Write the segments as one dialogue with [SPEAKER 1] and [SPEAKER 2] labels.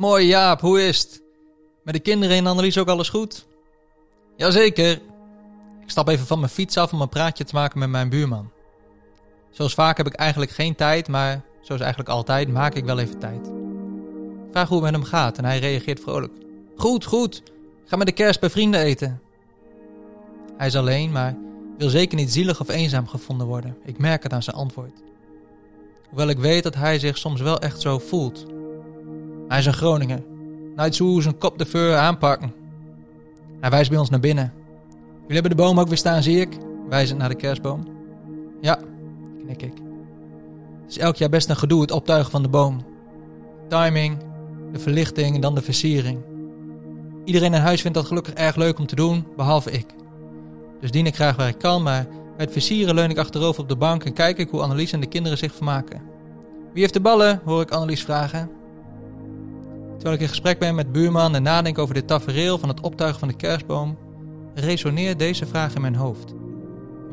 [SPEAKER 1] Mooi Jaap, hoe is het? Met de kinderen en Annelies ook alles goed? Jazeker. Ik stap even van mijn fiets af om een praatje te maken met mijn buurman. Zoals vaak heb ik eigenlijk geen tijd, maar zoals eigenlijk altijd maak ik wel even tijd. Ik vraag hoe het met hem gaat en hij reageert vrolijk. Goed, goed. Ga met de kerst bij vrienden eten. Hij is alleen, maar wil zeker niet zielig of eenzaam gevonden worden. Ik merk het aan zijn antwoord. Hoewel ik weet dat hij zich soms wel echt zo voelt. Is een Groninger. Nooit zo zijn kop de veur aanpakken. Hij wijst bij ons naar binnen. Jullie hebben de boom ook weer staan, zie ik. Wijzend naar de kerstboom. Ja, knik ik. Het is elk jaar best een gedoe, het optuigen van de boom. Timing, de verlichting en dan de versiering. Iedereen in huis vindt dat gelukkig erg leuk om te doen, behalve ik. Dus dien ik graag waar ik kan, maar bij het versieren leun ik achterover op de bank en kijk ik hoe Annelies en de kinderen zich vermaken. Wie heeft de ballen? hoor ik Annelies vragen. Terwijl ik in gesprek ben met buurman en nadenk over dit tafereel van het optuigen van de kerstboom, resoneert deze vraag in mijn hoofd.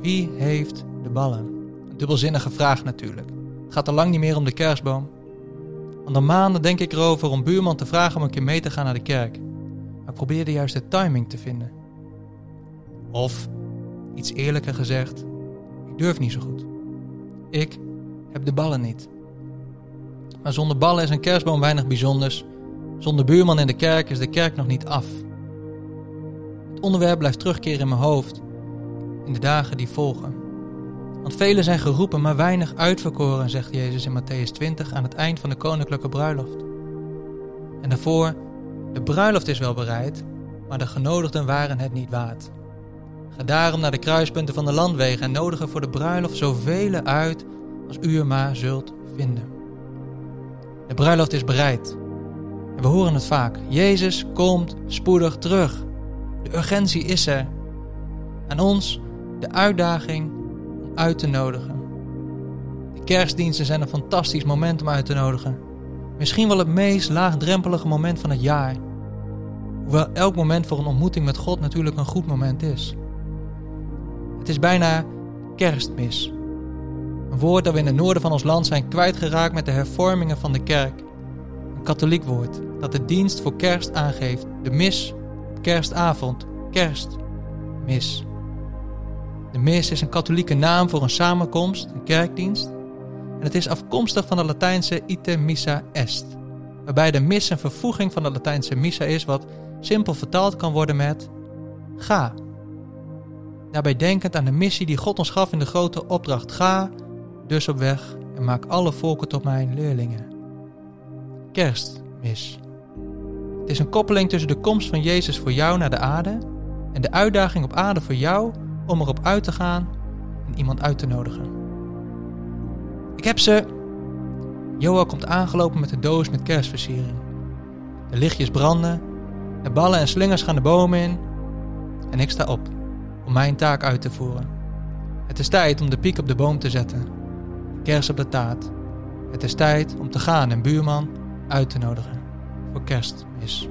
[SPEAKER 1] Wie heeft de ballen? Een dubbelzinnige vraag natuurlijk. Het gaat al lang niet meer om de kerstboom. Al maanden denk ik erover om buurman te vragen om een keer mee te gaan naar de kerk. Maar ik probeer de juiste timing te vinden. Of, iets eerlijker gezegd, ik durf niet zo goed. Ik heb de ballen niet. Maar zonder ballen is een kerstboom weinig bijzonders. Zonder buurman in de kerk is de kerk nog niet af. Het onderwerp blijft terugkeren in mijn hoofd in de dagen die volgen. Want velen zijn geroepen, maar weinig uitverkoren, zegt Jezus in Matthäus 20 aan het eind van de koninklijke bruiloft. En daarvoor, de bruiloft is wel bereid, maar de genodigden waren het niet waard. Ga daarom naar de kruispunten van de landwegen en nodigen voor de bruiloft zoveel uit als u er maar zult vinden. De bruiloft is bereid. En we horen het vaak. Jezus komt spoedig terug. De urgentie is er. Aan ons de uitdaging om uit te nodigen. De kerstdiensten zijn een fantastisch moment om uit te nodigen. Misschien wel het meest laagdrempelige moment van het jaar. Hoewel elk moment voor een ontmoeting met God natuurlijk een goed moment is. Het is bijna kerstmis. Een woord dat we in het noorden van ons land zijn kwijtgeraakt met de hervormingen van de kerk. Katholiek woord dat de dienst voor kerst aangeeft. De mis, kerstavond, kerstmis. De mis is een katholieke naam voor een samenkomst, een kerkdienst. En het is afkomstig van de Latijnse ite missa est. Waarbij de mis een vervoeging van de Latijnse missa is wat simpel vertaald kan worden met ga. Daarbij denkend aan de missie die God ons gaf in de grote opdracht ga, dus op weg en maak alle volken tot mijn leerlingen. Kerstmis. Het is een koppeling tussen de komst van Jezus voor jou naar de aarde en de uitdaging op aarde voor jou om erop uit te gaan en iemand uit te nodigen. Ik heb ze. Joa komt aangelopen met de doos met kerstversiering. De lichtjes branden, de ballen en slingers gaan de bomen in en ik sta op om mijn taak uit te voeren. Het is tijd om de piek op de boom te zetten, kers op de taart. Het is tijd om te gaan en buurman uit te nodigen voor kerstmis.